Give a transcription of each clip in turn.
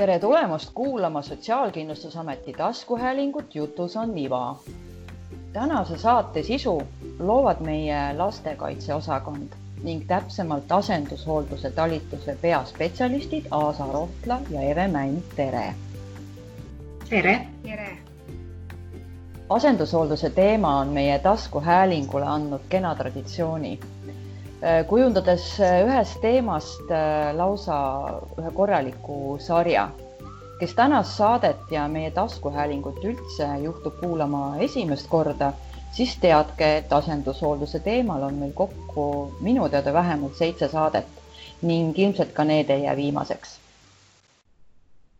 tere tulemast kuulama Sotsiaalkindlustusameti taskuhäälingut Jutus on iva. tänase saate sisu loovad meie lastekaitseosakond ning täpsemalt asendushoolduse talituse peaspetsialistid Aasa Rohtla ja Eve Mänd, tere. tere. tere. asendushoolduse teema on meie taskuhäälingule andnud kena traditsiooni kujundades äh, ühest teemast äh, lausa ühe korraliku sarja. kes tänast saadet ja meie taskuhäälingut üldse juhtub kuulama esimest korda, siis teadke, et asendushoolduse teemal on meil kokku minu teada vähemalt seitse saadet ning ilmselt ka need ei jää viimaseks.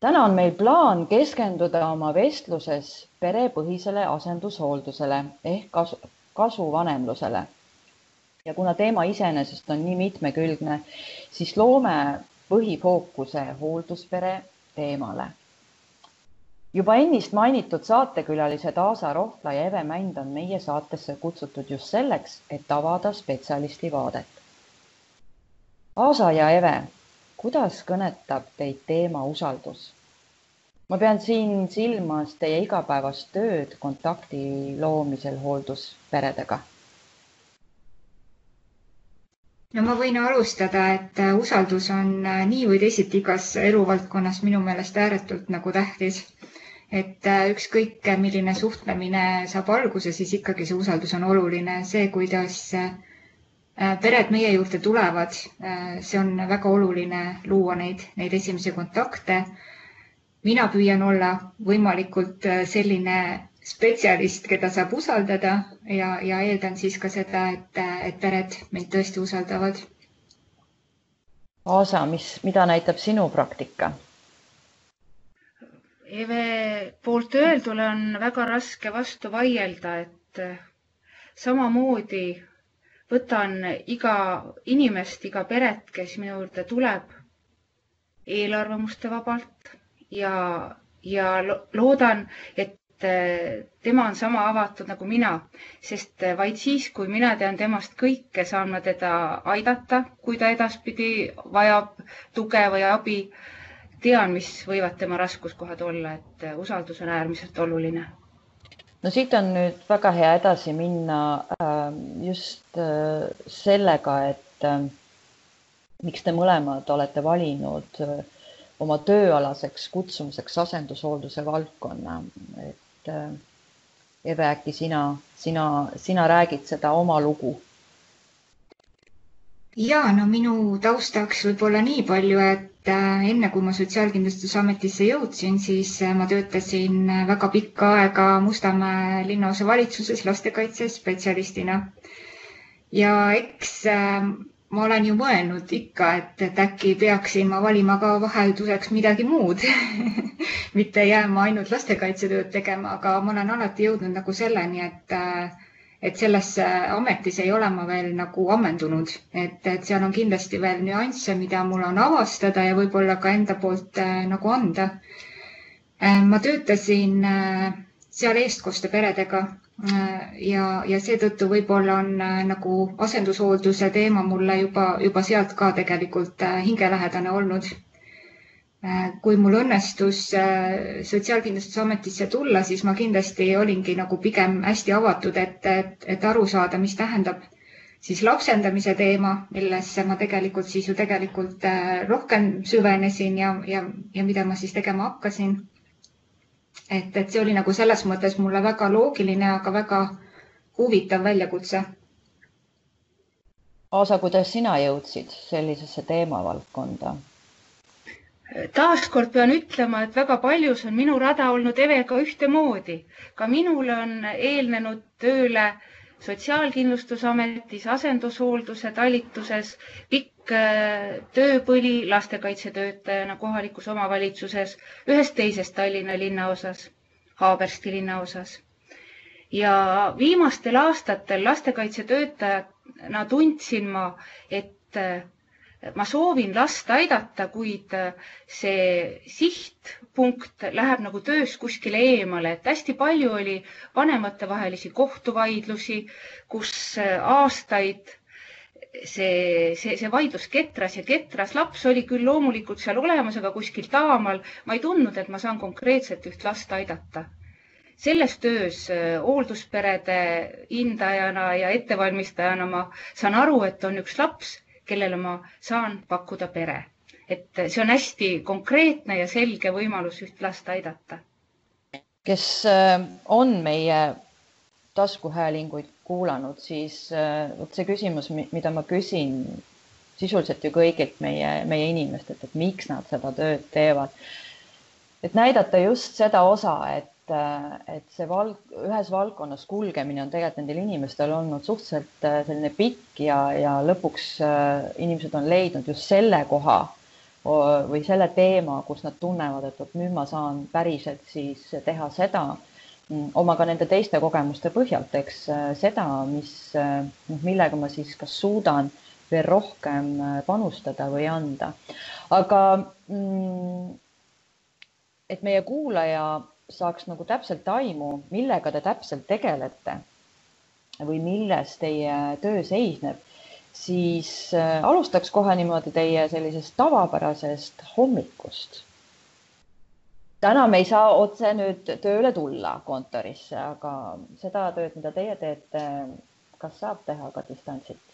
täna on meil plaan keskenduda oma vestluses perepõhisele asendushooldusele ehk kasu, kasuvanemlusele ja kuna teema iseenesest on nii mitmekülgne, siis loome põhifookuse hoolduspere teemale. juba ennist mainitud saatekülalised Aasa Rohtla ja Eve Mänd on meie saatesse kutsutud just selleks, et avada spetsialisti vaadet. Aasa ja Eve, kuidas kõnetab teid teema usaldus? ma pean siin silmas teie igapäevast tööd kontakti loomisel hooldusperedega no ma võin alustada, et äh, usaldus on äh, nii või teisiti igas eluvaldkonnas minu meelest ääretult nagu tähtis. et äh, ükskõik, milline suhtlemine saab alguse, siis ikkagi see usaldus on oluline, see, kuidas pered meie juurde tulevad, see on väga oluline luua neid, neid esimesi kontakte. mina püüan olla võimalikult selline spetsialist, keda saab usaldada ja, ja eeldan siis ka seda, et, et pered mind tõesti usaldavad. Aasa, mis, mida näitab sinu praktika? Eve poolt öeldule on väga raske vastu vaielda, et samamoodi võtan iga inimest, iga peret, kes minu juurde tuleb, eelarvamuste vabalt ja, ja loodan, et Eh, tema on sama avatud nagu mina, sest eh, vaid siis, kui mina tean temast kõike, saan ma teda aidata, kui ta edaspidi vajab tuge või abi. tean, mis võivad tema raskuskohad olla, et eh, usaldus on äärmiselt oluline. no siit on nüüd väga hea edasi minna ähm, just äh, sellega, et ähm, miks te mõlemad olete valinud äh, oma tööalaseks kutsumiseks asendushoolduse valdkonna, et et äh, Eve, äkki sina, sina, sina räägid seda oma lugu? ja no minu taustaks võib-olla nii palju, et äh, enne kui ma Sotsiaalkindlustusametisse jõudsin, siis äh, ma töötasin väga pikka aega Mustamäe linnaosa valitsuses lastekaitsespetsialistina. ja eks ma olen ju mõelnud ikka, et, et äkki peaksin ma valima ka vahelduseks midagi muud mitte jääma ainult lastekaitsetööd tegema, aga ma olen alati jõudnud nagu selleni, et et selles ametis ei ole ma veel nagu ammendunud, et, et seal on kindlasti veel nüansse, mida mul on avastada ja võib-olla ka enda poolt äh, nagu anda äh,. ma töötasin äh, seal eestkoste peredega ja, ja seetõttu võib-olla on äh, nagu asendushoolduse teema mulle juba, juba sealt ka tegelikult äh, hingelähedane olnud. Äh, kui mul õnnestus Sotsiaalkindlustusametisse tulla, siis ma kindlasti olingi nagu pigem hästi avatud, et, et, et aru saada, mis tähendab siis lapsendamise teema, millesse ma tegelikult siis ju tegelikult rohkem süvenesin ja, ja, ja mida ma siis tegema hakkasin et, et see oli nagu selles mõttes mulle väga loogiline, aga väga huvitav väljakutse. Aasa, kuidas sina jõudsid sellisesse teemavaldkonda? taaskord pean ütlema, et väga paljus on minu rada olnud Evega ühtemoodi. ka minule on eelnenud tööle Sotsiaalkindlustusametis asendushoolduse talituses pikk Äh, tööpõli lastekaitsetöötajana kohalikus omavalitsuses ühes teises Tallinna linnaosas, Haabersti linnaosas. ja viimastel aastatel lastekaitsetöötajana tundsin ma, et äh, ma soovin last aidata, kuid äh, see sihtpunkt läheb nagu töös kuskile eemale, et hästi palju oli vanematevahelisi kohtuvaidlusi, kus aastaid see, see, see vaidlus ketras ja ketras, laps oli küll loomulikult seal olemas, aga kuskil taamal. Ma ei tundnud, et ma saan konkreetselt üht last aidata. selles töös äh, hooldusperede hindajana ja ettevalmistajana ma saan aru, et on üks laps, kellele ma saan pakkuda pere. et see on hästi konkreetne ja selge võimalus üht last aidata. kes äh, on meie taskuhäälinguid kuulanud, siis äh, vot see küsimus, mida ma küsin sisuliselt ju kõigilt meie, meie inimestelt, et miks nad seda tööd teevad. et näidata just seda osa, et, äh, et see val-, ühes valdkonnas kulgemine on tegelikult nendel inimestel olnud suhteliselt äh, selline pikk ja, ja lõpuks inimesed on leidnud just selle koha või selle teema, kus nad tunnevad, et vot nüüd ma saan päriselt siis teha seda Mm, oma ka nende teiste kogemuste põhjalt, eks äh, seda, mis, äh, noh, millega ma siis kas suudan veel rohkem äh, panustada või anda. aga mm, et meie kuulaja saaks nagu täpselt aimu, millega te täpselt tegelete või milles teie töö seisneb, siis alustaks kohe niimoodi teie sellisest tavapärasest hommikust täna me ei saa otse nüüd tööle tulla kontorisse, aga seda tööd, mida teie teete, kas saab teha ka distantsilt?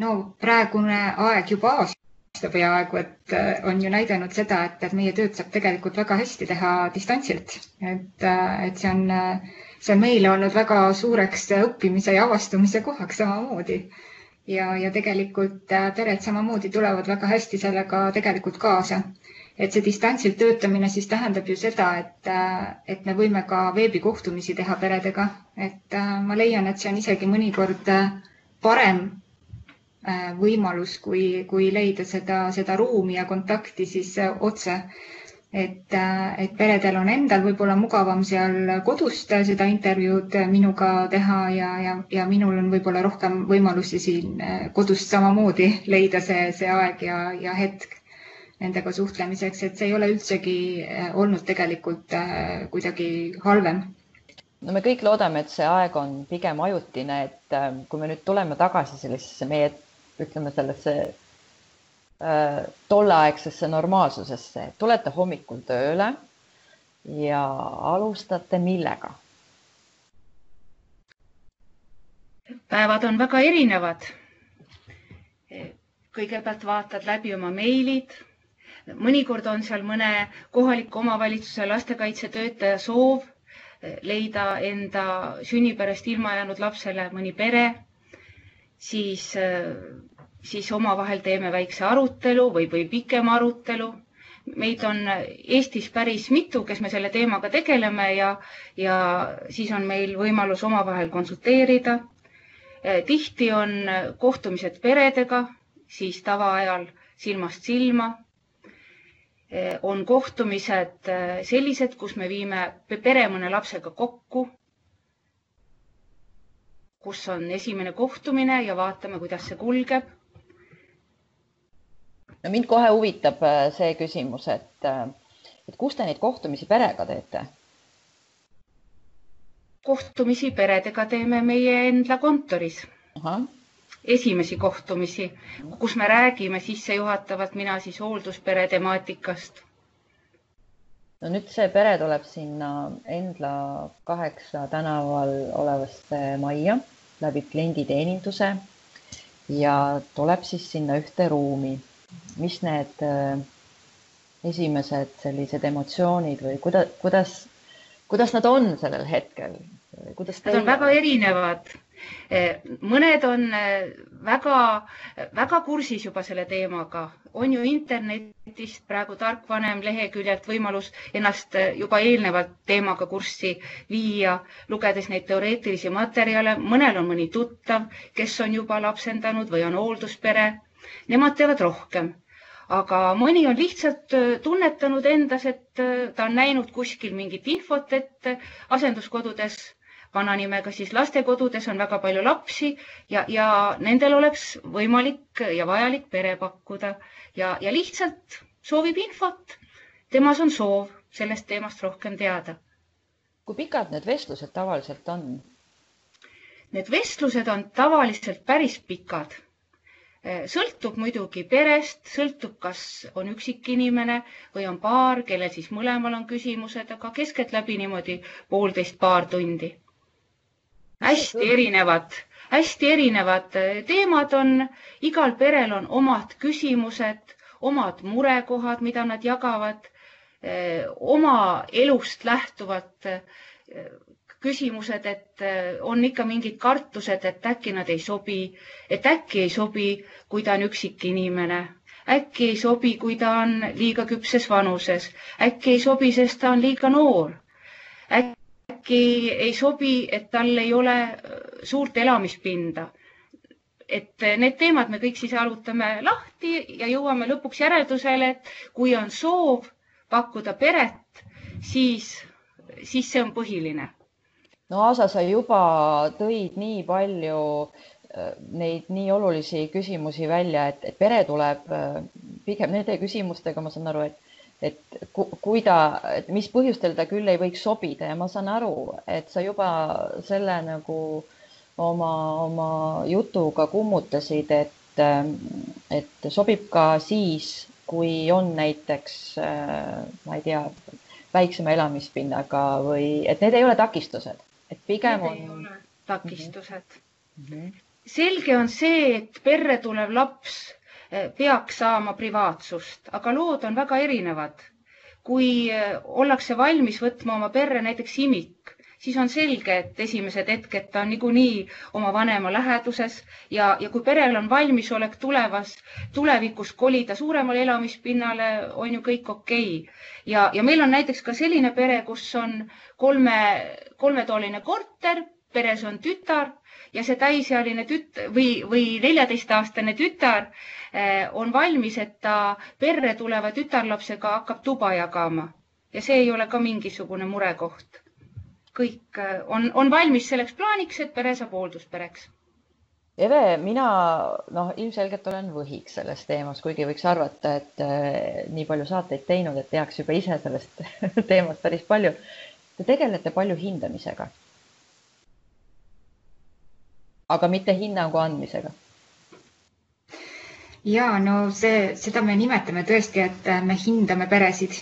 no praegune aeg juba aasta peaaegu, et äh, on ju näidanud seda, et, et meie tööd saab tegelikult väga hästi teha distantsilt, et, äh, et see on, äh, see on meile olnud väga suureks õppimise ja avastumise kohaks samamoodi. Ja, ja tegelikult pered samamoodi tulevad väga hästi sellega tegelikult kaasa. Et see distantsilt töötamine siis tähendab ju seda, et, et me võime ka veebikohtumisi teha peredega, et ma leian, et see on isegi mõnikord parem võimalus, kui, kui leida seda, seda ruumi ja kontakti siis otse. et, et peredel on endal võib-olla mugavam seal kodust seda intervjuud minuga teha ja, ja, ja minul on võib-olla rohkem võimalusi siin kodust samamoodi leida see, see aeg ja, ja hetk nendega suhtlemiseks, et see ei ole üldsegi äh, olnud tegelikult äh, kuidagi halvem. no me kõik loodame, et see aeg on pigem ajutine, et äh, kui me nüüd tuleme tagasi sellisesse meie, ütleme sellesse äh, tolleaegsesse normaalsusesse, tulete hommikul tööle ja alustate millega? päevad on väga erinevad. kõigepealt vaatad läbi oma meilid mõnikord on seal mõne kohaliku omavalitsuse lastekaitsetöötaja soov leida enda sünnipärast ilma jäänud lapsele mõni pere, siis, eh, siis omavahel teeme väikse arutelu või, või pikema arutelu. meid on Eestis päris mitu, kes me selle teemaga tegeleme ja, ja siis on meil võimalus omavahel konsulteerida. Eh, tihti on kohtumised peredega, siis tavaajal silmast silma Eh, on kohtumised eh, sellised, kus me viime pere mõne lapsega kokku, kus on esimene kohtumine ja vaatame, kuidas see kulgeb. No mind kohe huvitab eh, see küsimus, et, et kus te neid kohtumisi perega teete? kohtumisi peredega teeme meie enda kontoris esimesi kohtumisi, kus me räägime sissejuhatavalt, mina siis hoolduspere temaatikast. no nüüd see pere tuleb sinna Endla kaheksa tänaval olevasse majja, läbib klienditeeninduse ja tuleb siis sinna ühte ruumi. Mis need äh, esimesed sellised emotsioonid või kuidas, kuidas, kuidas nad on sellel hetkel? kuidas Nad on väga erinevad Eh, mõned on eh, väga, väga kursis juba selle teemaga, on ju internetist praegu tarkvanem leheküljelt võimalus ennast juba eelnevalt teemaga kurssi viia, lugedes neid teoreetilisi materjale. mõnel on mõni tuttav, kes on juba lapsendanud või on hoolduspere. Nemad teavad rohkem aga mõni on lihtsalt tunnetanud endas, et ta on näinud kuskil mingit infot, et asenduskodudes vananimega, siis lastekodudes on väga palju lapsi ja, ja nendel oleks võimalik ja vajalik pere pakkuda ja, ja lihtsalt soovib infot. temas on soov sellest teemast rohkem teada. kui pikad need vestlused tavaliselt on? Need vestlused on tavaliselt päris pikad. Sõltub muidugi perest, sõltub, kas on üksik inimene või on paar, kellel siis mõlemal on küsimused, aga keskeltläbi niimoodi poolteist paar tundi. hästi erinevad, hästi erinevad teemad on, igal perel on omad küsimused, omad murekohad, mida nad jagavad Eh, oma elust lähtuvad eh, küsimused, et eh, on ikka mingid kartused, et äkki nad ei sobi, et äkki ei sobi, kui ta on üksik inimene, äkki ei sobi, kui ta on liiga küpses vanuses, äkki ei sobi, sest ta on liiga noor. äkki ei sobi, et tal ei ole suurt elamispinda. et need teemad me kõik siis arutame lahti ja jõuame lõpuks järeldusele, et kui on soov pakkuda peret, siis, siis see on põhiline. No Aasa, sa juba tõid nii palju äh, neid nii olulisi küsimusi välja, et, et pere tuleb äh, pigem nende küsimustega, ma saan aru, et et ku, kui ta, et mis põhjustel ta küll ei võiks sobida. Ja ma saan aru, et sa juba selle nagu oma, oma jutuga kummutasid, et, äh, et sobib ka siis, kui on näiteks, ma ei tea, väiksema elamispinnaga või et need ei ole takistused, et pigem need on. takistused mm. -hmm. selge on see, et perre tulev laps äh, peaks saama privaatsust, aga lood on väga erinevad. kui äh, ollakse valmis võtma oma perre näiteks imik, siis on selge, et esimesed hetked ta on niikuinii oma vanema läheduses ja, ja kui perel on valmisolek tulevas, tulevikus kolida suuremale elamispinnale, on ju kõik okei. Okay.. ja, ja meil on näiteks ka selline pere, kus on kolme, kolmetoaline korter, peres on tütar ja see täisealine tüt- või, või neljateistaastane tütar eh, on valmis, et ta perre tuleva tütarlapsega hakkab tuba jagama. Ja see ei ole ka mingisugune murekoht kõik äh, on, on valmis selleks plaaniks, et pere saab hoolduspereks. Eve, mina noh, ilmselgelt olen võhik selles teemas, kuigi võiks arvata, et äh, nii palju saateid teinud, et teaks juba ise sellest teemast päris palju. Te tegelete palju hindamisega. aga mitte hinnangu andmisega ja no see, seda me nimetame tõesti, et me hindame peresid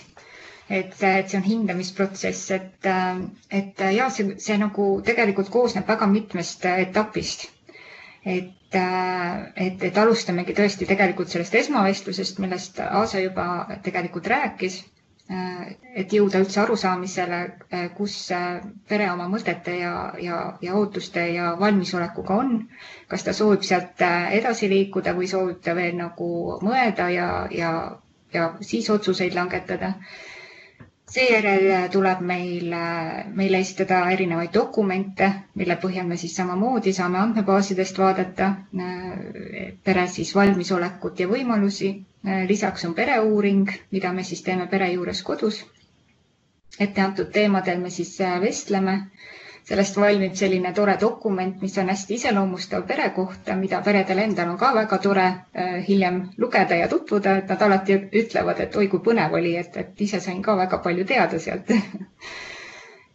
et, et see on hindamisprotsess, et, et ja see, see nagu tegelikult koosneb väga mitmest etapist. et, et, et alustamegi tõesti tegelikult sellest esmavestlusest, millest Aasa juba tegelikult rääkis. et jõuda üldse arusaamisele, kus pere oma mõtete ja, ja, ja ootuste ja valmisolekuga on. kas ta soovib sealt edasi liikuda või soovib ta veel nagu mõelda ja, ja, ja siis otsuseid langetada seejärel tuleb meil, meile esitada erinevaid dokumente, mille põhjal me siis samamoodi saame andmebaasidest vaadata äh, pere siis valmisolekut ja võimalusi. Äh, lisaks on pereuuring, mida me siis teeme pere juures kodus. etteantud teemadel me siis äh, vestleme sellest valmib selline tore dokument, mis on hästi iseloomustav pere kohta, mida peredel endal on ka väga tore äh, hiljem lugeda ja tutvuda, et nad alati ütlevad, et oi kui põnev oli, et, et ise sain ka väga palju teada sealt.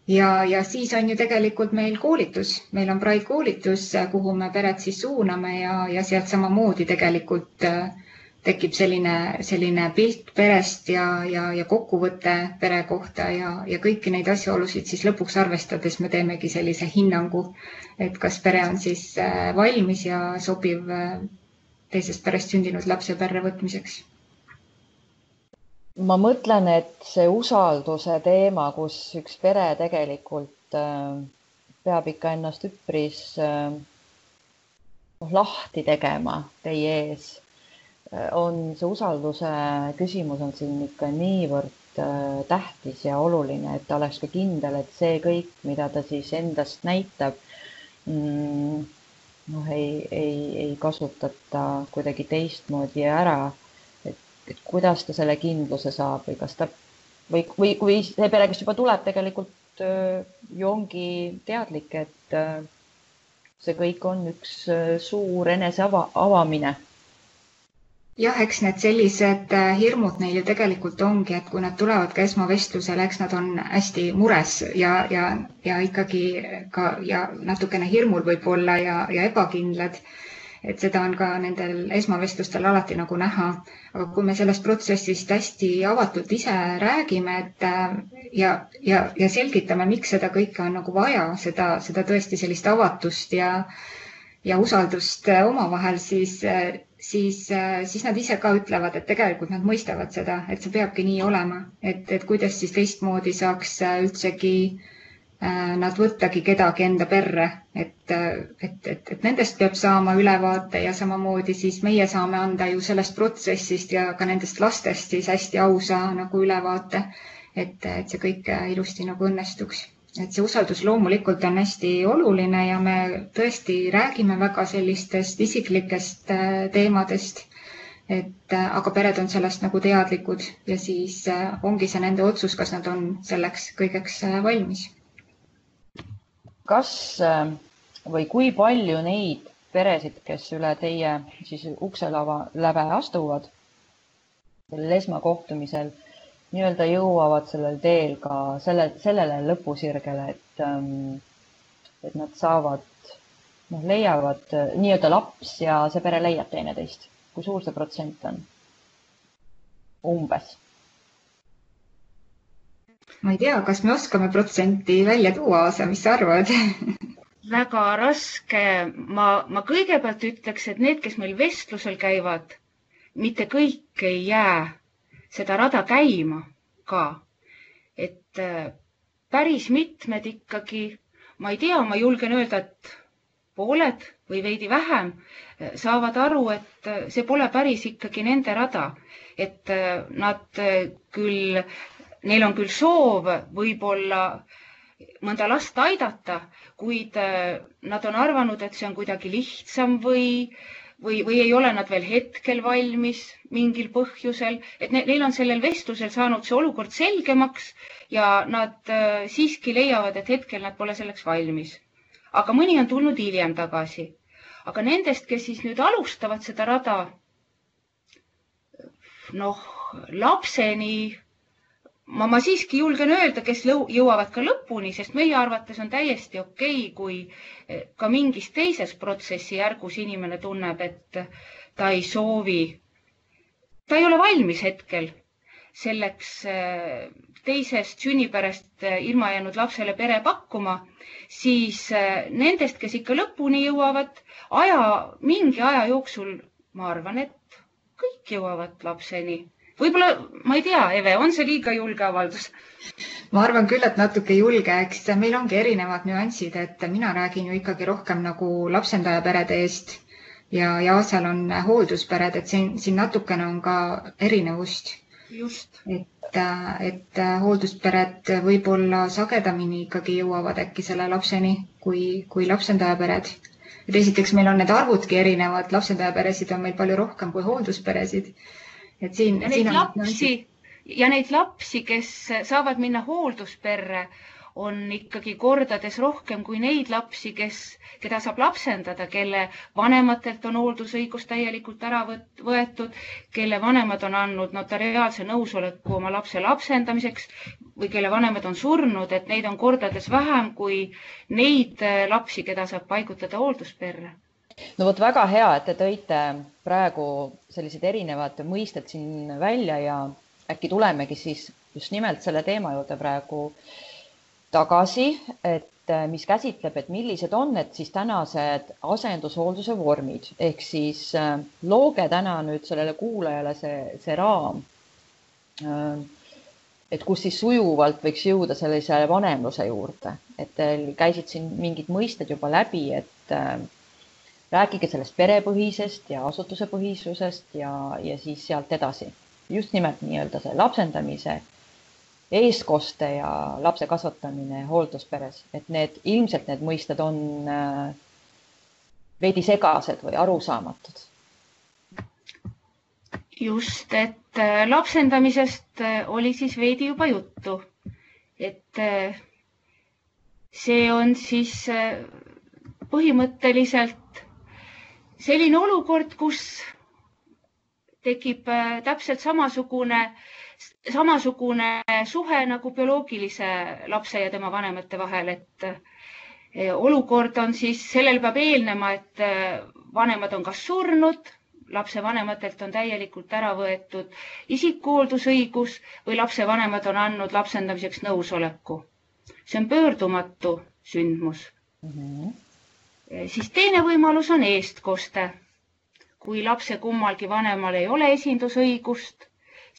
Ja, ja siis on ju tegelikult meil koolitus, meil on Pride koolitus, kuhu me pered siis suuname ja, ja sealt samamoodi tegelikult äh, tekib selline, selline pilt perest ja, ja, ja kokkuvõte pere kohta ja, ja kõiki neid asjaolusid siis lõpuks arvestades me teemegi sellise hinnangu, et kas pere on siis äh, valmis ja sobiv äh, teisest perest sündinud lapse perre võtmiseks. ma mõtlen, et see usalduse teema, kus üks pere tegelikult äh, peab ikka ennast üpris noh, lahti tegema teie ees on see usalduse küsimus on siin ikka niivõrd äh, tähtis ja oluline, et ta oleks ka kindel, et see kõik, mida ta siis endast näitab mm,, noh, ei, ei, ei kasutata kuidagi teistmoodi ära. et, kuidas ta selle kindluse saab või kas ta või, või kui see pere, kes juba tuleb, tegelikult äh, ju ongi teadlik, et äh, see kõik on üks suur enese ava, avamine jah, eks need sellised äh, hirmud neil ju tegelikult ongi, et kui nad tulevad ka esmavestlusele, eks nad on hästi mures ja, ja, ja ikkagi ka ja natukene hirmul võib-olla ja, ja ebakindlad. et seda on ka nendel esmavestlustel alati nagu näha. aga kui me sellest protsessist hästi avatult ise räägime, et äh, ja, ja, ja selgitame, miks seda kõike on nagu vaja, seda, seda tõesti sellist avatust ja ja usaldust äh, omavahel, siis siis, äh, siis nad ise ka ütlevad, et tegelikult nad mõistavad seda, et see peabki nii olema, et, et kuidas siis teistmoodi saaks äh, üldsegi äh, nad võttagi kedagi enda perre, et, et, et, et nendest peab saama ülevaate ja samamoodi siis meie saame anda ju sellest protsessist ja ka nendest lastest siis hästi ausa nagu ülevaate, et, et see kõik ilusti nagu õnnestuks et see usaldus loomulikult on hästi oluline ja me tõesti räägime väga sellistest isiklikest äh, teemadest. et äh, aga pered on sellest nagu teadlikud ja siis äh, ongi see nende otsus, kas nad on selleks kõigeks valmis. kas või kui palju neid peresid, kes üle teie siis ukselava läve astuvad sellel esmakohtumisel nii-öelda jõuavad sellel teel ka selle, sellele lõpusirgele, et, ähm, et nad saavad, noh, leiavad äh, nii-öelda laps ja see pere leiab teineteist. kui suur see protsent on? umbes ma ei tea, kas me oskame protsenti välja tuua, Aasa, mis sa arvad väga raske. ma, ma kõigepealt ütleks, et need, kes meil vestlusel käivad, mitte kõik ei jää seda rada käima ka. et äh, päris mitmed ikkagi, ma ei tea, ma julgen öelda, et pooled või veidi vähem äh, saavad aru, et äh, see pole päris ikkagi nende rada. et nad küll, neil on küll soov võib-olla mõnda last aidata, kuid nad on arvanud, et see on kuidagi lihtsam või või, või ei ole nad veel hetkel valmis mingil põhjusel, et ne, neil on sellel vestlusel saanud see olukord selgemaks ja nad äh, siiski leiavad, et hetkel nad pole selleks valmis. aga mõni on tulnud hiljem tagasi. aga nendest, kes siis nüüd alustavad seda rada, noh, lapseni ma, ma siiski julgen öelda, kes lõu, jõuavad ka lõpuni, sest meie arvates on täiesti okei okay,, kui eh, ka mingis teises protsessi järgus inimene tunneb, et ta ei soovi, ta ei ole valmis hetkel selleks eh, teisest sünnipärast eh, ilma jäänud lapsele pere pakkuma, siis nendest, kes ikka lõpuni jõuavad, aja, mingi aja jooksul, ma arvan, et kõik jõuavad lapseni võib-olla, ma ei tea, Eve, on see liiga julge avaldus? ma arvan küll, et natuke julge, eks meil ongi erinevad nüansid, et mina räägin ju ikkagi rohkem nagu lapsendajaperede eest ja, ja Aasal on hoolduspered, et siin, siin natukene on ka erinevust. just. et, et hoolduspered võib-olla sagedamini ikkagi jõuavad äkki selle lapseni kui, kui lapsendajapered et esiteks meil on need arvudki erinevad, lapsendajaperesid on meil palju rohkem kui hooldusperesid et siin. ja neid lapsi ja neid lapsi, kes saavad minna hooldusperre, on ikkagi kordades rohkem kui neid lapsi, kes, keda saab lapsendada, kelle vanematelt on hooldusõigus täielikult ära võetud, kelle vanemad on andnud notariaalse nõusoleku oma lapse lapsendamiseks või kelle vanemad on surnud, et neid on kordades vähem kui neid lapsi, keda saab paigutada hooldusperre no vot, väga hea, et te tõite praegu sellised erinevad mõisted siin välja ja äkki tulemegi siis just nimelt selle teema juurde praegu tagasi, et mis käsitleb, et millised on need siis tänased asendushoolduse vormid ehk siis äh, looge täna nüüd sellele kuulajale see, see raam. Äh, et kus siis sujuvalt võiks jõuda sellise vanemluse juurde, et teil käisid siin mingid mõisted juba läbi, et rääkige sellest perepõhisest ja asutusepõhisusest ja, ja siis sealt edasi. just nimelt nii-öelda see lapsendamise, eestkoste ja lapse kasvatamine hooldusperes, et need ilmselt need mõisted on äh, veidi segased või arusaamatud. just, et äh, lapsendamisest äh, oli siis veidi juba juttu, et see on siis põhimõtteliselt selline olukord, kus tekib äh, täpselt samasugune, samasugune suhe nagu bioloogilise lapse ja tema vanemate vahel, et olukord on siis, sellele peab eelnema, et vanemad on kas surnud, lapsevanematelt on täielikult ära võetud isikuhooldusõigus või lapsevanemad on andnud lapsendamiseks nõusoleku. see on pöördumatu sündmus mm. -hmm. Siis teine võimalus on eestkoste. kui lapse kummalgi vanemal ei ole esindusõigust,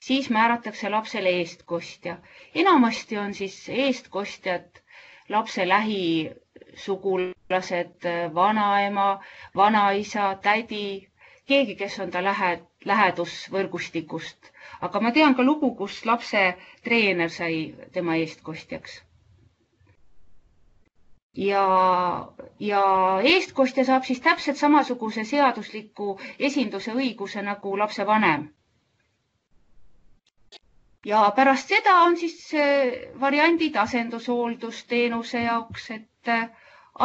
siis määratakse lapsele eestkostja. enamasti on siis eestkostjad lapse lähisugulased, vanaema, vanaisa, tädi keegi, kes on ta lähe, lähedusvõrgustikust. aga ma tean ka lugu, kus lapse treener sai tema eestkostjaks. Ja, ja eestkostja saab siis täpselt samasuguse seadusliku esinduse õiguse nagu lapsevanem ja pärast seda on siis äh, variandid asendushooldusteenuse jaoks, et äh,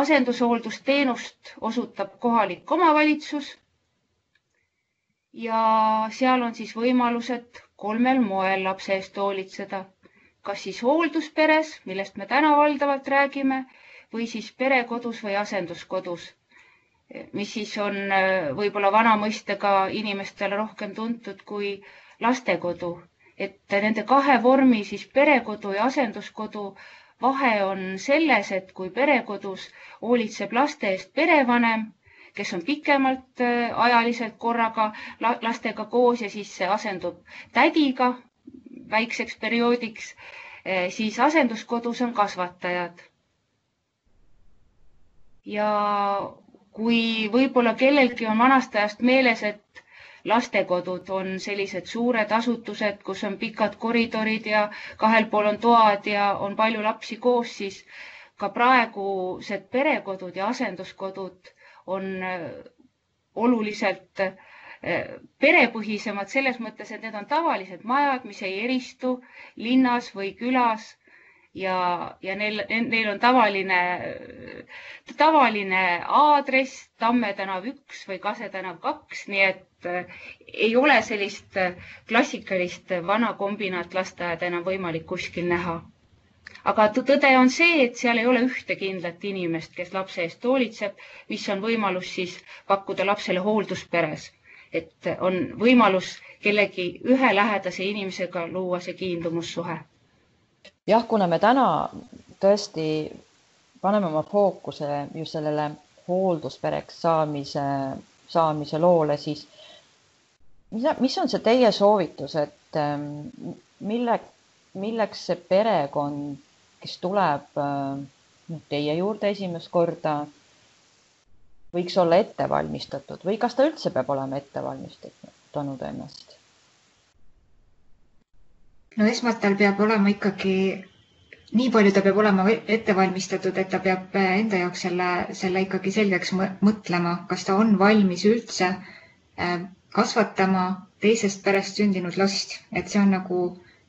asendushooldusteenust osutab kohalik omavalitsus ja seal on siis võimalused kolmel moel lapse eest hoolitseda. kas siis hooldusperes, millest me täna valdavalt räägime, või siis perekodus või asenduskodus, mis siis on äh, võib-olla vana mõistega inimestele rohkem tuntud kui lastekodu. et nende kahe vormi siis perekodu ja asenduskodu vahe on selles, et kui perekodus hoolitseb laste eest perevanem kes on pikemalt äh, ajaliselt korraga lastega koos ja siis asendub tädiga väikseks perioodiks, äh, siis asenduskodus on kasvatajad. Ja kui võib-olla kellelgi on vanast ajast meeles, et lastekodud on sellised suured asutused, kus on pikad koridorid ja kahel pool on toad ja on palju lapsi koos, siis ka praegused perekodud ja asenduskodud on äh, oluliselt äh, perepõhisemad selles mõttes, et need on tavalised majad, mis ei eristu linnas või külas ja, ja neil, neil on tavaline, tavaline aadress Tamme tänav üks või Kase tänav kaks, nii et äh, ei ole sellist klassikalist vana kombinaatlasteaeda enam võimalik kuskil näha aga tõde on see, et seal ei ole ühte kindlat inimest, kes lapse eest hoolitseb, mis on võimalus siis pakkuda lapsele hooldusperes. et on võimalus kellegi ühe lähedase inimesega luua see kiindumussuhe. Jah, kuna me täna tõesti paneme oma fookuse just sellele hoolduspereks saamise, saamise loole, siis mis, mis on see teie soovitus, et ähm, mille, milleks see perekond kes tuleb äh, teie juurde esimest korda, võiks olla ette valmistatud või kas ta üldse peab olema ette valmistanud ennast? No esmalt tal peab olema ikkagi, nii palju ta peab olema ette valmistatud, et ta peab enda jaoks selle, selle ikkagi selgeks mõtlema, kas ta on valmis üldse äh, kasvatama teisest perest sündinud last, et see on nagu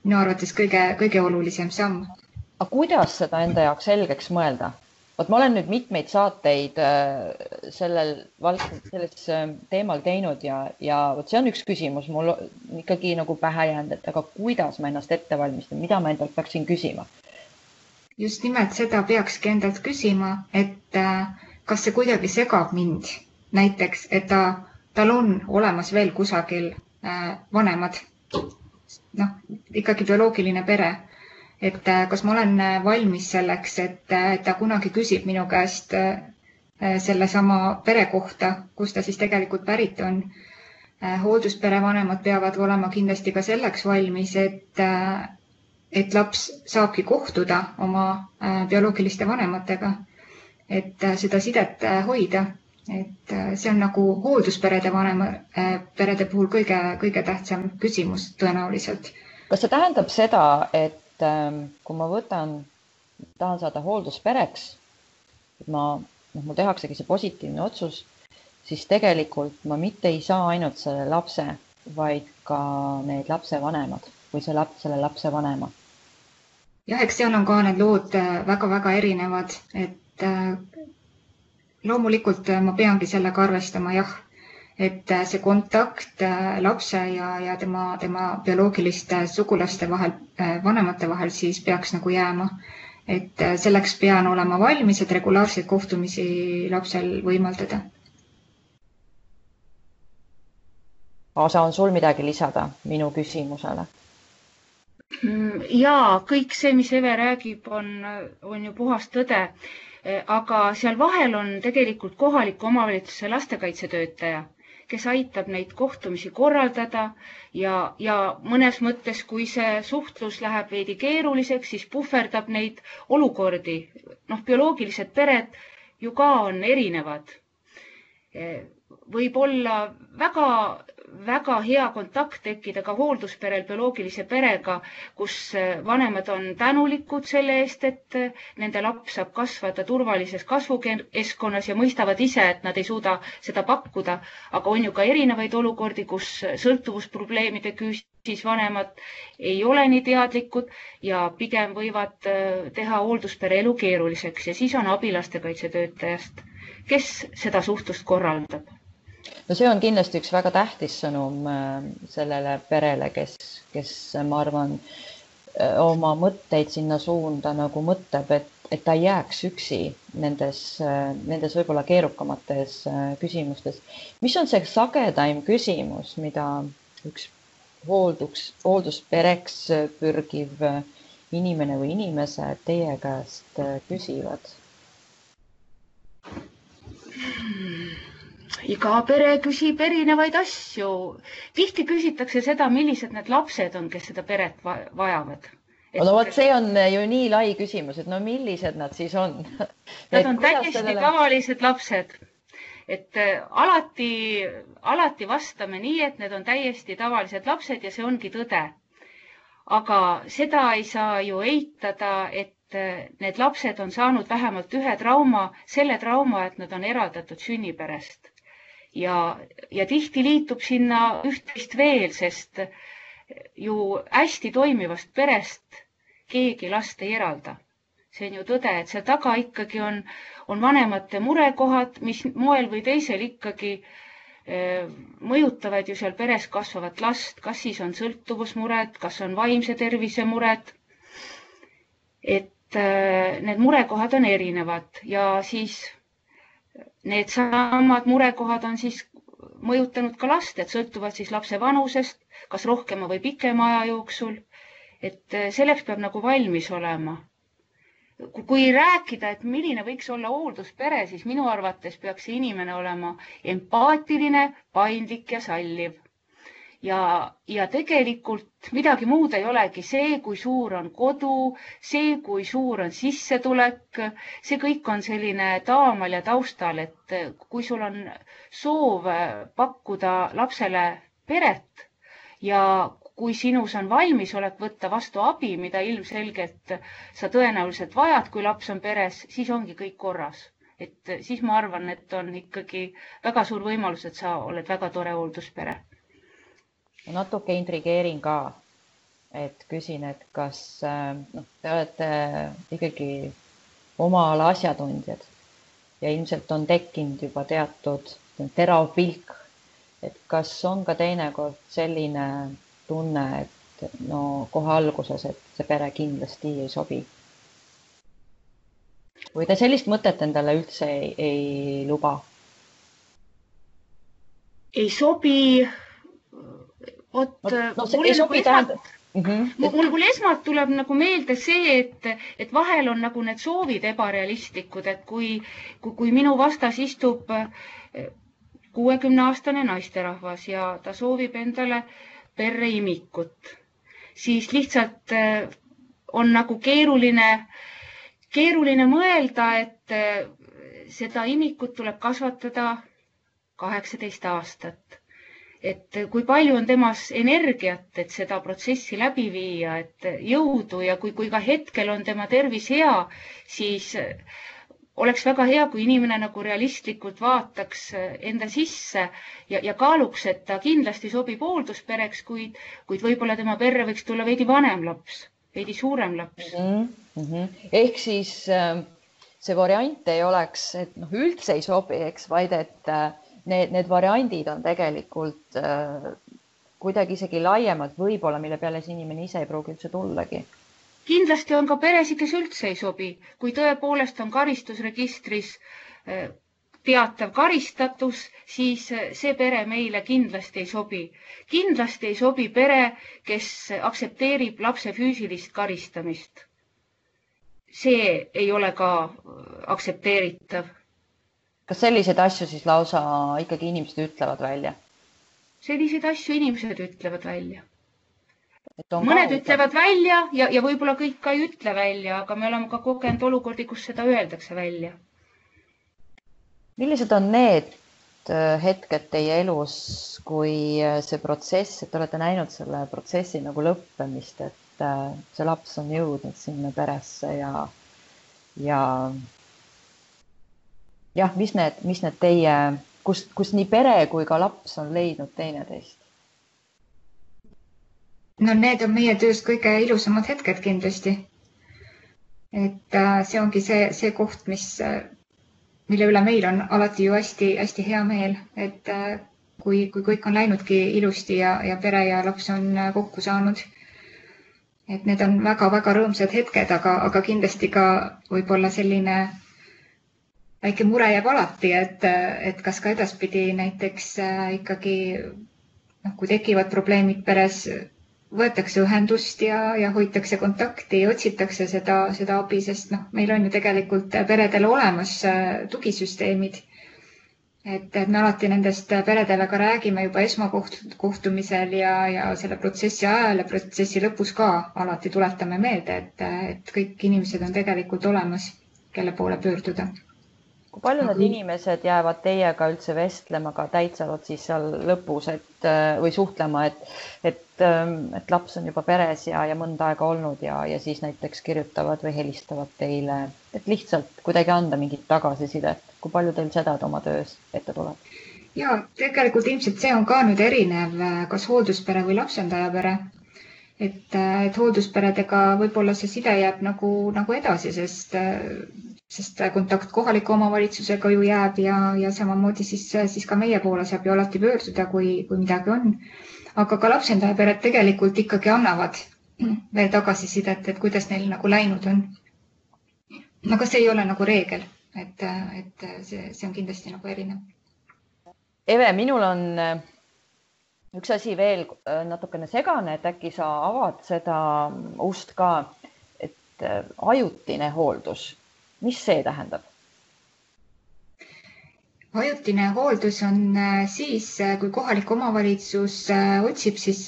minu arvates kõige, kõige olulisem samm aga kuidas seda enda jaoks selgeks mõelda? Vot ma olen nüüd mitmeid saateid äh, sellel valdkond, selles äh, teemal teinud ja, ja vot see on üks küsimus. Mul ikkagi nagu pähe jäänud, et aga kuidas ma ennast ette valmistan, mida ma endalt peaksin küsima? just nimelt seda peakski endalt küsima, et äh, kas see kuidagi segab mind, näiteks, et ta, tal on olemas veel kusagil vanemad, noh, ikkagi bioloogiline pere et äh, kas ma olen äh, valmis selleks, et äh, ta kunagi küsib minu käest sellesama pere kohta, kust ta siis tegelikult pärit on. hoolduspere vanemad peavad olema kindlasti ka selleks valmis, et, et laps saabki kohtuda oma bioloogiliste vanematega, et seda sidet hoida et see on nagu hooldusperede vanema, perede puhul kõige, kõige tähtsam küsimus tõenäoliselt. kas see tähendab seda, et et ähm, kui ma võtan, tahan saada hoolduspereks, ma, noh, mul tehaksegi see positiivne otsus, siis tegelikult ma mitte ei saa ainult selle lapse, vaid ka need lapsevanemad või see laps, selle lapsevanema. jah, eks seal on ka need lood väga-väga äh, erinevad, et äh, loomulikult äh, ma peangi sellega arvestama, jah, et see kontakt lapse ja, ja tema, tema bioloogiliste sugulaste vahel, vanemate vahel siis peaks nagu jääma. et selleks pean olema valmis, et regulaarseid kohtumisi lapsel võimaldada Aasa, on sul midagi lisada minu küsimusele? Mm, ja kõik see, mis Eve räägib, on, on ju puhas tõde. Aga seal vahel on tegelikult kohaliku omavalitsuse lastekaitsetöötaja, kes aitab neid kohtumisi korraldada ja, ja mõnes mõttes, kui see suhtlus läheb veidi keeruliseks, siis puhverdab neid olukordi. noh, bioloogilised pered ju ka on erinevad. Võib olla väga väga hea kontakt tekkida ka hooldusperel bioloogilise perega, kus eh, vanemad on tänulikud selle eest, et eh, nende laps saab kasvada turvalises kasvukeskkonnas ja mõistavad ise, et nad ei suuda seda pakkuda. aga on ju ka erinevaid olukordi, kus sõltuvusprobleemide küüsis vanemad ei ole nii teadlikud ja pigem võivad eh, teha hoolduspere elu keeruliseks ja siis on abi lastekaitsetöötajast, kes seda suhtlust korraldab no see on kindlasti üks väga tähtis sõnum äh, sellele perele, kes, kes ma arvan, äh, oma mõtteid sinna suunda nagu mõtleb, et, et ta ei jääks üksi nendes, äh, nendes võib-olla keerukamates küsimustes. mis on see sagedaim küsimus, mida üks hoolduks, hoolduspereks pürgiv inimene või inimesed teie käest küsivad? Iga pere küsib erinevaid asju. tihti küsitakse seda, millised need lapsed on, kes seda peret vajavad. Et... no vot, see on ju nii lai küsimus, et no millised nad siis on? Nad on täiesti sellele... tavalised lapsed. et äh, alati, alati vastame nii, et need on täiesti tavalised lapsed ja see ongi tõde. aga seda ei saa ju eitada, et äh, need lapsed on saanud vähemalt ühe trauma, selle trauma, et nad on eraldatud sünniperest ja, ja tihti liitub sinna üht-teist veel, sest ju hästi toimivast perest keegi last ei eralda. see on ju tõde, et seal taga ikkagi on, on vanemate murekohad, mis moel või teisel ikkagi eh, mõjutavad ju seal peres kasvavat last, kas siis on sõltuvusmured, kas on vaimse tervise mured. et eh, need murekohad on erinevad ja siis Needsamad murekohad on siis mõjutanud ka last, et sõltuvad siis lapse vanusest, kas rohkema või pikema aja jooksul. et eh, selleks peab nagu valmis olema. kui rääkida, et milline võiks olla hoolduspere, siis minu arvates peaks see inimene olema empaatiline, paindlik ja salliv ja, ja tegelikult midagi muud ei olegi. see, kui suur on kodu, see, kui suur on sissetulek, see kõik on selline taamal ja taustal, et kui sul on soov pakkuda lapsele peret ja kui sinus on valmisolek võtta vastu abi, mida ilmselgelt sa tõenäoliselt vajad, kui laps on peres, siis ongi kõik korras. et siis ma arvan, et on ikkagi väga suur võimalus, et sa oled väga tore hoolduspere natuke intrigeerin ka, et küsin, et kas äh, noh, te olete ikkagi oma ala asjatundjad ja ilmselt on tekkinud juba teatud terav pilk. et kas on ka teinekord selline tunne, et no kohe alguses, et see pere kindlasti ei sobi? või te sellist mõtet endale üldse ei, ei luba? ei sobi vot no, no, mul ei sobi tähendab Mm -hmm. mul, mul esmalt tuleb nagu meelde see, et, et vahel on nagu need soovid ebarealistlikud, et kui, kui, kui minu vastas istub eh, kuuekümne aastane naisterahvas ja ta soovib endale perre imikut, siis lihtsalt eh, on nagu keeruline, keeruline mõelda, et eh, seda imikut tuleb kasvatada kaheksateist aastat et kui palju on temas energiat, et seda protsessi läbi viia, et jõudu ja kui, kui ka hetkel on tema tervis hea, siis oleks väga hea, kui inimene nagu realistlikult vaataks enda sisse ja, ja kaaluks, et ta kindlasti sobib hoolduspereks, kuid, kuid võib-olla tema perre võiks tulla veidi vanem laps, veidi suurem laps mm. -hmm. ehk siis äh, see variant ei oleks, et noh, üldse ei sobi, eks, vaid et äh, need, need variandid on tegelikult äh, kuidagi isegi laiemalt võib-olla, mille peale see inimene ise ei pruugi üldse tullagi. kindlasti on ka peresid, kes üldse ei sobi, kui tõepoolest on karistusregistris äh, teatav karistatus, siis äh, see pere meile kindlasti ei sobi. kindlasti ei sobi pere, kes aktsepteerib lapse füüsilist karistamist. see ei ole ka aktsepteeritav kas selliseid asju siis lausa ikkagi inimesed ütlevad välja? selliseid asju inimesed ütlevad välja. mõned kaugel. ütlevad välja ja, ja võib-olla kõik ka ei ütle välja, aga me oleme ka kogenud olukordi, kus seda öeldakse välja. millised on need äh, hetked teie elus, kui äh, see protsess, et te olete näinud selle protsessi nagu lõppemist, et äh, see laps on jõudnud sinna peresse ja, ja jah, mis need, mis need teie, kus, kus nii pere kui ka laps on leidnud teineteist? no need on meie töös kõige ilusamad hetked kindlasti. et äh, see ongi see, see koht, mis, äh, mille üle meil on alati ju hästi-hästi hea meel, et äh, kui, kui kõik on läinudki ilusti ja, ja pere ja laps on kokku saanud. et need on väga-väga rõõmsad hetked, aga, aga kindlasti ka võib-olla selline väike mure jääb alati, et, et kas ka edaspidi näiteks äh, ikkagi noh, kui tekivad probleemid peres, võetakse ühendust ja, ja hoitakse kontakti, otsitakse seda, seda abi, sest noh, meil on ju tegelikult peredel olemas äh, tugisüsteemid. et, et me alati nendest peredele ka räägime juba esmakohtumisel ja, ja selle protsessi ajal ja protsessi lõpus ka alati tuletame meelde, et, et kõik inimesed on tegelikult olemas, kelle poole pöörduda kui palju need inimesed jäävad teiega üldse vestlema ka täitsavat siis seal lõpus, et äh, või suhtlema, et, et, ähm, et laps on juba peres ja, ja mõnda aega olnud ja, ja siis näiteks kirjutavad või helistavad teile, et lihtsalt kuidagi anda mingit tagasisidet, kui palju teil seda oma töös ette tuleb? ja tegelikult ilmselt see on ka nüüd erinev, äh, kas hoolduspere või lapsendajapere et, äh, et hooldusperedega võib-olla see side jääb nagu, nagu edasi, sest sest kontakt kohaliku omavalitsusega ju jääb ja, ja samamoodi siis, siis ka meie poole saab ju alati pöörduda, kui, kui midagi on. aga ka lapsendajapered tegelikult ikkagi annavad veel tagasisidet, et kuidas neil nagu läinud on. aga see ei ole nagu reegel, et, et see, see on kindlasti nagu erinev. Eve, minul on äh, üks asi veel äh, natukene segane, et äkki sa avad seda ust ka, et äh, ajutine hooldus mis see tähendab? ajutine hooldus on äh, siis, äh, kui kohalik omavalitsus äh, otsib siis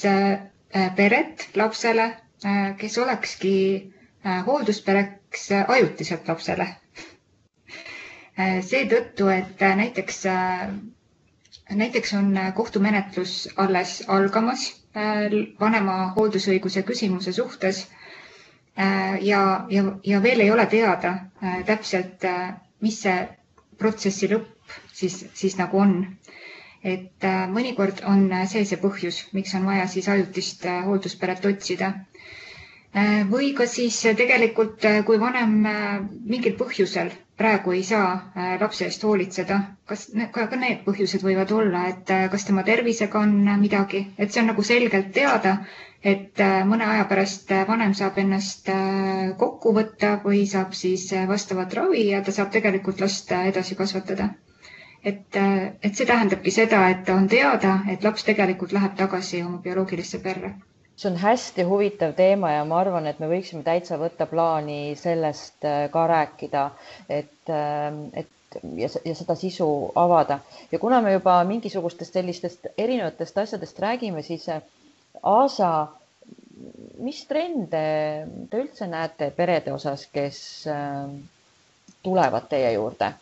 peret lapsele, kes olekski hoolduspereks ajutiselt lapsele. seetõttu, et näiteks, näiteks on kohtumenetlus alles algamas vanema hooldusõiguse küsimuse suhtes ja, ja, ja veel ei ole teada äh, täpselt, äh, mis see protsessi lõpp siis, siis nagu on. et mõnikord on see see põhjus, miks on vaja siis ajutist hooldusperet otsida. või ka siis tegelikult, kui vanem mingil põhjusel praegu ei saa lapse eest hoolitseda, kas ka, ka need põhjused võivad olla, et kas tema tervisega on midagi, et see on nagu selgelt teada et äh, mõne aja pärast äh, vanem saab ennast äh, kokku võtta või saab siis vastavat ravi ja ta saab tegelikult last edasi kasvatada. et, et see tähendabki seda, et on teada, et laps tegelikult läheb tagasi oma bioloogilisse perre. see on hästi huvitav teema ja ma arvan, et me võiksime täitsa võtta plaani sellest ka rääkida, et, et ja, ja seda sisu avada ja kuna me juba mingisugustest sellistest erinevatest asjadest räägime, siis Aasa, mis trende te üldse näete perede osas, kes äh, tulevad teie juurde?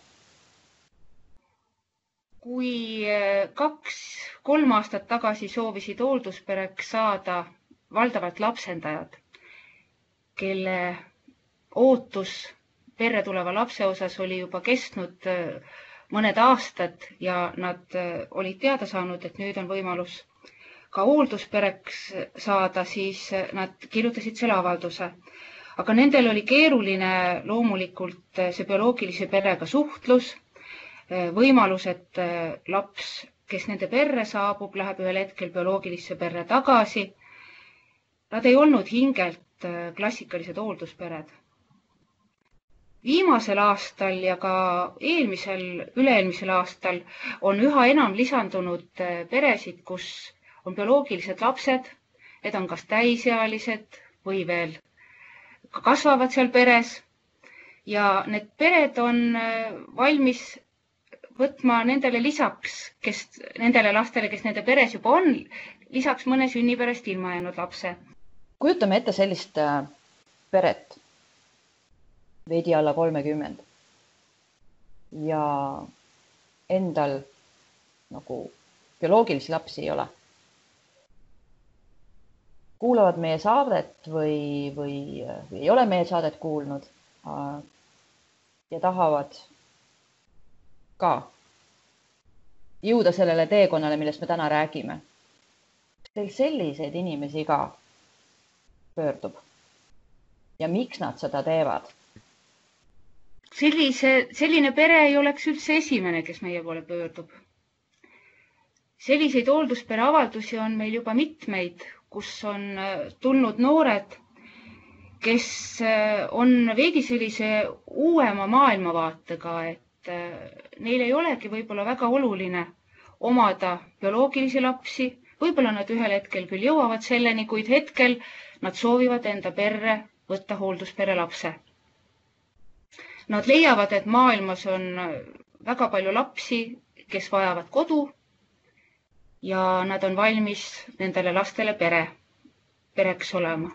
kui äh, kaks-kolm aastat tagasi soovisid hoolduspereks saada valdavalt lapsendajad, kelle ootus perre tuleva lapse osas oli juba kestnud äh, mõned aastad ja nad olid teada saanud, et nüüd on võimalus ka hoolduspereks saada, siis nad kirjutasid selle avalduse. aga nendel oli keeruline loomulikult see bioloogilise perega suhtlus. võimalus, et laps, kes nende perre saabub, läheb ühel hetkel bioloogilisse perre tagasi. Nad ei olnud hingelt klassikalised hoolduspered viimasel aastal ja ka eelmisel, üle-eelmisel aastal on üha enam lisandunud peresid, kus on bioloogilised lapsed, need on kas täisealised või veel kasvavad seal peres. ja need pered on äh, valmis võtma nendele lisaks, kes, nendele lastele, kes nende peres juba on, lisaks mõne sünniperest ilma jäänud lapse. kujutame ette sellist äh, peret veidi alla kolmekümmend. ja endal nagu bioloogilisi lapsi ei ole. Kuulavad meie saadet või, või, või ei ole meie saadet kuulnud ja tahavad ka jõuda sellele teekonnale, millest me täna räägime. Selliseid inimesi ka pöördub? ja miks nad seda teevad? sellise, selline pere ei oleks üldse esimene, kes meie poole pöördub. selliseid hoolduspere avaldusi on meil juba mitmeid, kus on äh, tulnud noored, kes äh, on veidi sellise uuema maailmavaatega, et äh, neil ei olegi võib-olla väga oluline omada bioloogilisi lapsi, võib-olla nad ühel hetkel küll jõuavad selleni, kuid hetkel nad soovivad enda perre võtta hoolduspere lapse. Nad leiavad, et maailmas on väga palju lapsi, kes vajavad kodu ja nad on valmis nendele lastele pere, pereks olema.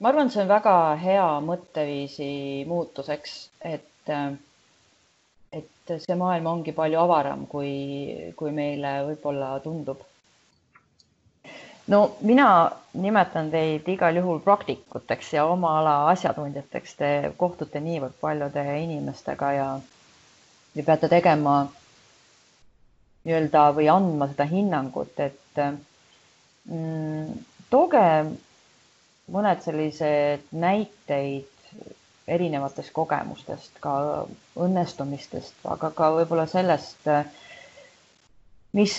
ma arvan, see on väga hea mõtteviisi muutuseks, et, et see maailm ongi palju avaram, kui, kui meile võib-olla tundub no mina nimetan teid igal juhul praktikuteks ja oma ala asjatundjateks. Te kohtute niivõrd paljude inimestega ja, ja peate tegema nii-öelda või andma seda hinnangut, et mm, tooge mõned sellised näiteid erinevatest kogemustest, ka õnnestumistest, aga ka võib-olla sellest mis,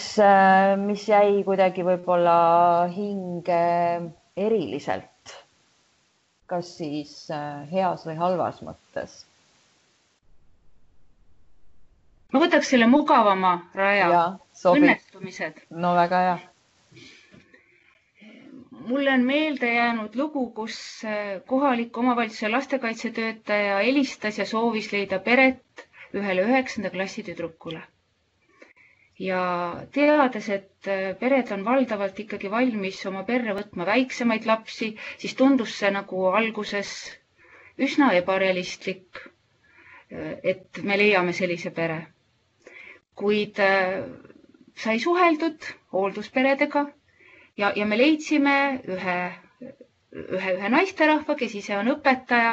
mis jäi kuidagi võib-olla hinge eriliselt. kas siis äh, heas või halvas mõttes? Ma võtaks selle mugavama raja. õnnestumised. no väga hea. mulle on meelde jäänud lugu, kus äh, kohaliku omavalitsuse lastekaitsetöötaja helistas ja soovis leida peret ühele üheksanda klassi tüdrukule ja teades, et äh, pered on valdavalt ikkagi valmis oma perre võtma väiksemaid lapsi, siis tundus see nagu alguses üsna ebarealistlik, äh, et me leiame sellise pere. Kuid äh, sai suheldud hooldusperedega ja, ja me leidsime ühe, ühe, ühe naisterahva, kes ise on õpetaja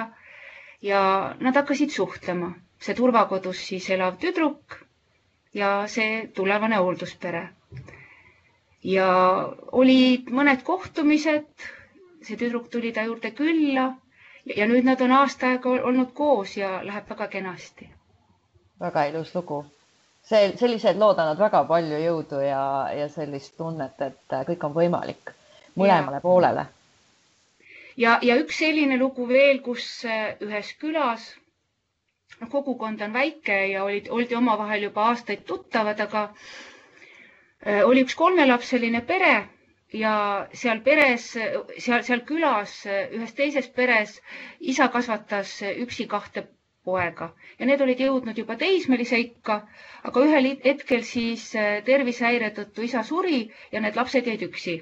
ja nad hakkasid suhtlema. see turvakodus siis elav tüdruk ja see tulevane hoolduspere. ja olid mõned kohtumised, see tüdruk tuli ta juurde külla ja nüüd nad on aasta aega olnud koos ja läheb väga kenasti. väga ilus lugu. See, sellised lood annavad väga palju jõudu ja, ja sellist tunnet, et kõik on võimalik mõlemale ja. poolele. ja, ja üks selline lugu veel, kus ühes külas noh, kogukond on väike ja olid, oldi omavahel juba aastaid tuttavad, aga äh, oli üks kolmelapseline pere ja seal peres, seal, seal külas ühes teises peres isa kasvatas üksi kahte poega ja need olid jõudnud juba teismelise ikka, aga ühel hetkel siis äh, tervisehäire tõttu isa suri ja need lapsed jäid üksi.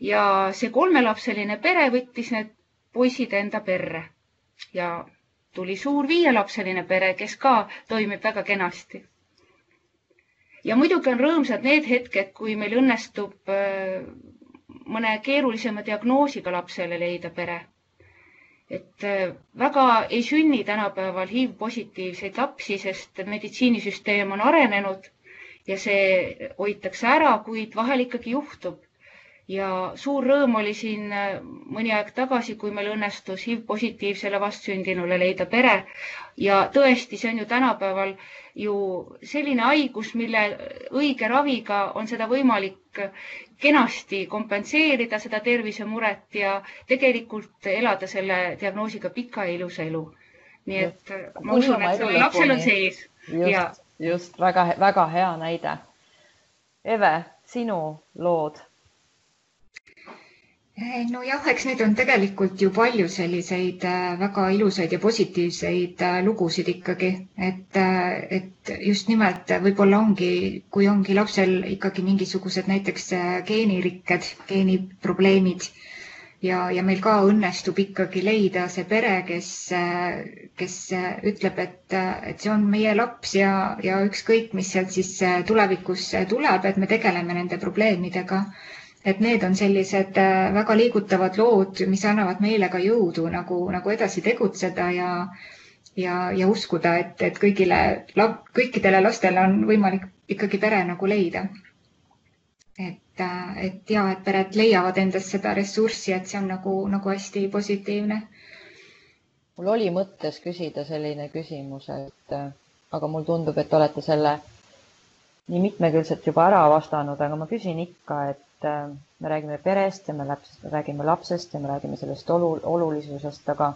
ja see kolmelapseline pere võttis need poisid enda perre ja tuli suur viielapseline pere, kes ka toimib väga kenasti. ja muidugi on rõõmsad need hetked, kui meil õnnestub äh, mõne keerulisema diagnoosiga lapsele leida pere. Et äh, väga ei sünni tänapäeval HIV-positiivseid lapsi, sest meditsiinisüsteem on arenenud ja see hoitakse ära, kuid vahel ikkagi juhtub. ja suur rõõm oli siin äh, mõni aeg tagasi, kui meil õnnestus HIV-positiivsele vastsündinule leida pere ja tõesti, see on ju tänapäeval ju selline haigus, mille õige raviga on seda võimalik kenasti kompenseerida, seda tervisemuret ja tegelikult elada selle diagnoosiga pika ja ilusa elu. nii et ma usun, et sellel lapsel on sees. just, just väga-väga hea näide. Eve, sinu lood Eh, nojah, eks neid on tegelikult ju palju selliseid äh, väga ilusaid ja positiivseid äh, lugusid ikkagi, et, et just nimelt võib-olla ongi, kui ongi lapsel ikkagi mingisugused näiteks geenirikked, geeniprobleemid ja, ja meil ka õnnestub ikkagi leida see pere, kes, kes ütleb, et, et see on meie laps ja, ja ükskõik, mis sealt siis tulevikus tuleb, et me tegeleme nende probleemidega et need on sellised äh, väga liigutavad lood, mis annavad meile ka jõudu nagu, nagu edasi tegutseda ja ja, ja uskuda, et, et kõigile, kõikidele lastele on võimalik ikkagi pere nagu leida. et, äh, et ja, et pered leiavad endas seda ressurssi, et see on nagu, nagu hästi positiivne. mul oli mõttes küsida selline küsimus, et äh, aga mul tundub, et olete selle nii mitmekülgselt juba ära vastanud, aga ma küsin ikka, et et äh, me räägime perest ja me laps, räägime lapsest ja me räägime sellest olu, olulisusest, aga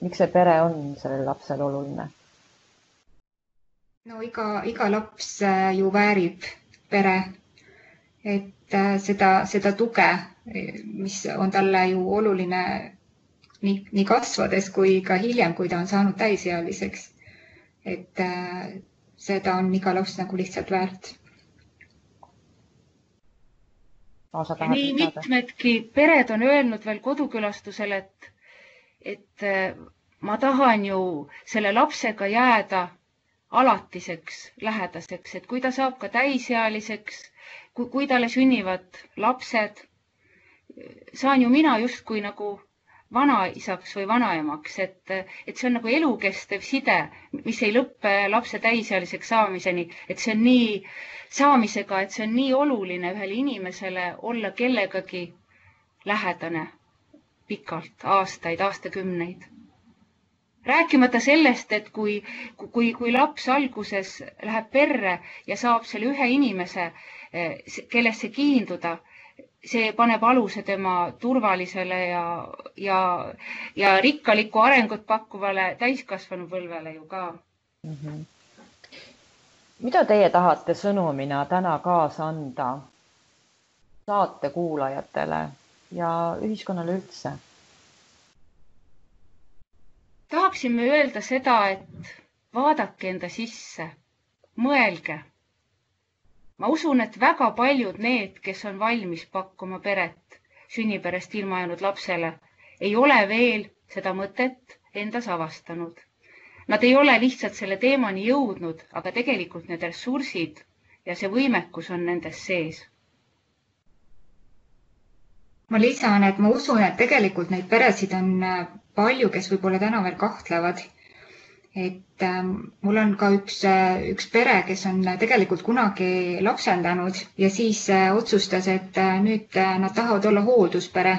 miks see pere on sellele lapsele oluline? no iga, iga laps äh, ju väärib pere, et äh, seda, seda tuge, mis on talle ju oluline nii, nii kasvades kui ka hiljem, kui ta on saanud täisealiseks. et seda on iga laps nagu lihtsalt väärt nii mitmedki pered on öelnud veel kodukülastusel, et, et äh, ma tahan ju selle lapsega jääda alatiseks lähedaseks, et kui ta saab ka täisealiseks, kui, kui talle sünnivad lapsed, saan ju mina justkui nagu vanaisaks või vanaemaks, et, et see on nagu elukestev side, mis ei lõppe lapse täisealiseks saamiseni, et see on nii saamisega, et see on nii oluline ühele inimesele olla kellegagi lähedane pikalt, aastaid, aastakümneid. rääkimata sellest, et kui, kui, kui laps alguses läheb perre ja saab selle ühe inimese, eh, kellesse kiinduda see paneb aluse tema turvalisele ja, ja, ja rikkalikku arengut pakkuvale täiskasvanupõlvele ju ka mm. -hmm. mida teie tahate sõnumina täna kaasa anda saate kuulajatele ja ühiskonnale üldse? tahaksime öelda seda, et vaadake enda sisse, mõelge ma usun, et väga paljud need, kes on valmis pakkuma peret sünniperest ilma jäänud lapsele, ei ole veel seda mõtet endas avastanud. Nad ei ole lihtsalt selle teemani jõudnud, aga tegelikult need ressursid ja see võimekus on nendes sees. ma lisan, et ma usun, et tegelikult neid peresid on palju, kes võib-olla täna veel kahtlevad et äh, mul on ka üks, äh, üks pere, kes on tegelikult kunagi lapsendanud ja siis äh, otsustas, et äh, nüüd nad tahavad olla hoolduspere,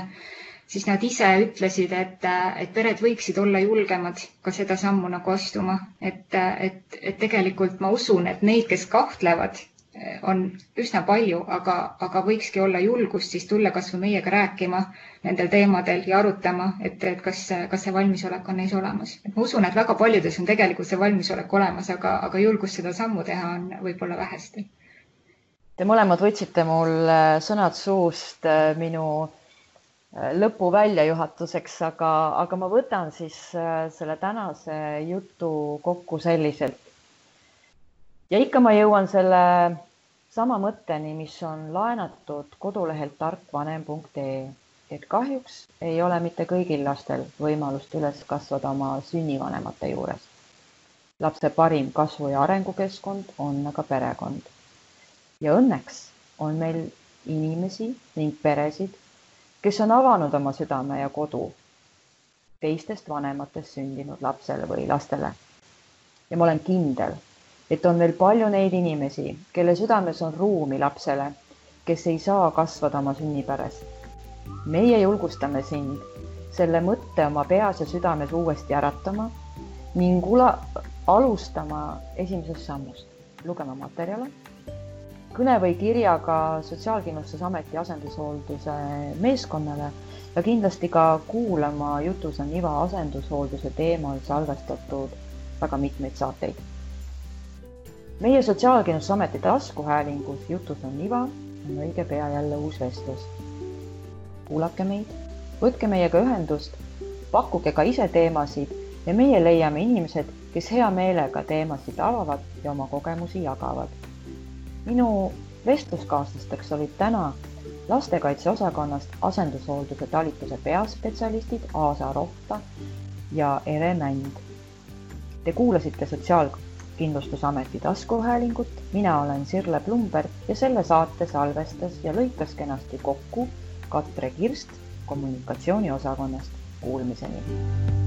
siis nad ise ütlesid, et, et pered võiksid olla julgemad ka seda sammu nagu astuma, et, et, et tegelikult ma usun, et neid, kes kahtlevad on üsna palju, aga, aga võikski olla julgust siis tulla kasvõi meiega rääkima nendel teemadel ja arutama, et, et kas, kas see valmisolek on neis olemas. ma usun, et väga paljudes on tegelikult see valmisolek olemas, aga, aga julgust seda sammu teha on võib-olla vähesti. Te mõlemad võtsite mul äh, sõnad suust äh, minu äh, lõpu väljajuhatuseks, aga, aga ma võtan siis selle tänase jutu kokku selliselt ja ikka ma jõuan selle sama mõtteni, mis on laenatud kodulehelt tarkvanem.ee, et kahjuks ei ole mitte kõigil lastel võimalust üles kasvada oma sünnivanemate juures. lapse parim kasvu- ja arengukeskkond on aga perekond. ja õnneks on meil inimesi ning peresid, kes on avanud oma südame ja kodu teistest vanematest sündinud lapsele või lastele. ja ma olen kindel et on veel palju neid inimesi, kelle südames on ruumi lapsele, kes ei saa kasvada oma sünnipäres. meie julgustame sind selle mõtte oma peas ja südames uuesti äratama ning ula-, alustama esimesest sammust, lugema materjale, kõne või kirjaga Sotsiaalkindlustusameti asendushoolduse meeskonnale ja kindlasti ka kuulama Jutus on iva asendushoolduse teemal salvestatud väga mitmeid saateid. Meie Sotsiaalkindlustusameti taskuhäälingus Jutus on iva on õige pea jälle uus vestlus. kuulake meid, võtke meiega ühendust, pakkuge ka ise teemasid ja meie leiame inimesed, kes hea meelega teemasid avavad ja oma kogemusi jagavad. minu vestluskaaslasteks olid täna lastekaitseosakonnast asendushoolduse talituse peaspetsialistid Aasa Rohta ja Ere Mänd. Te kuulasite Sotsiaalkindlustusameti taskuhäälingut, mina olen Sirle Plumberg ja selle saate salvestas ja lõikas kenasti kokku Katre Kirst kommunikatsiooniosakonnast. Kuulmiseni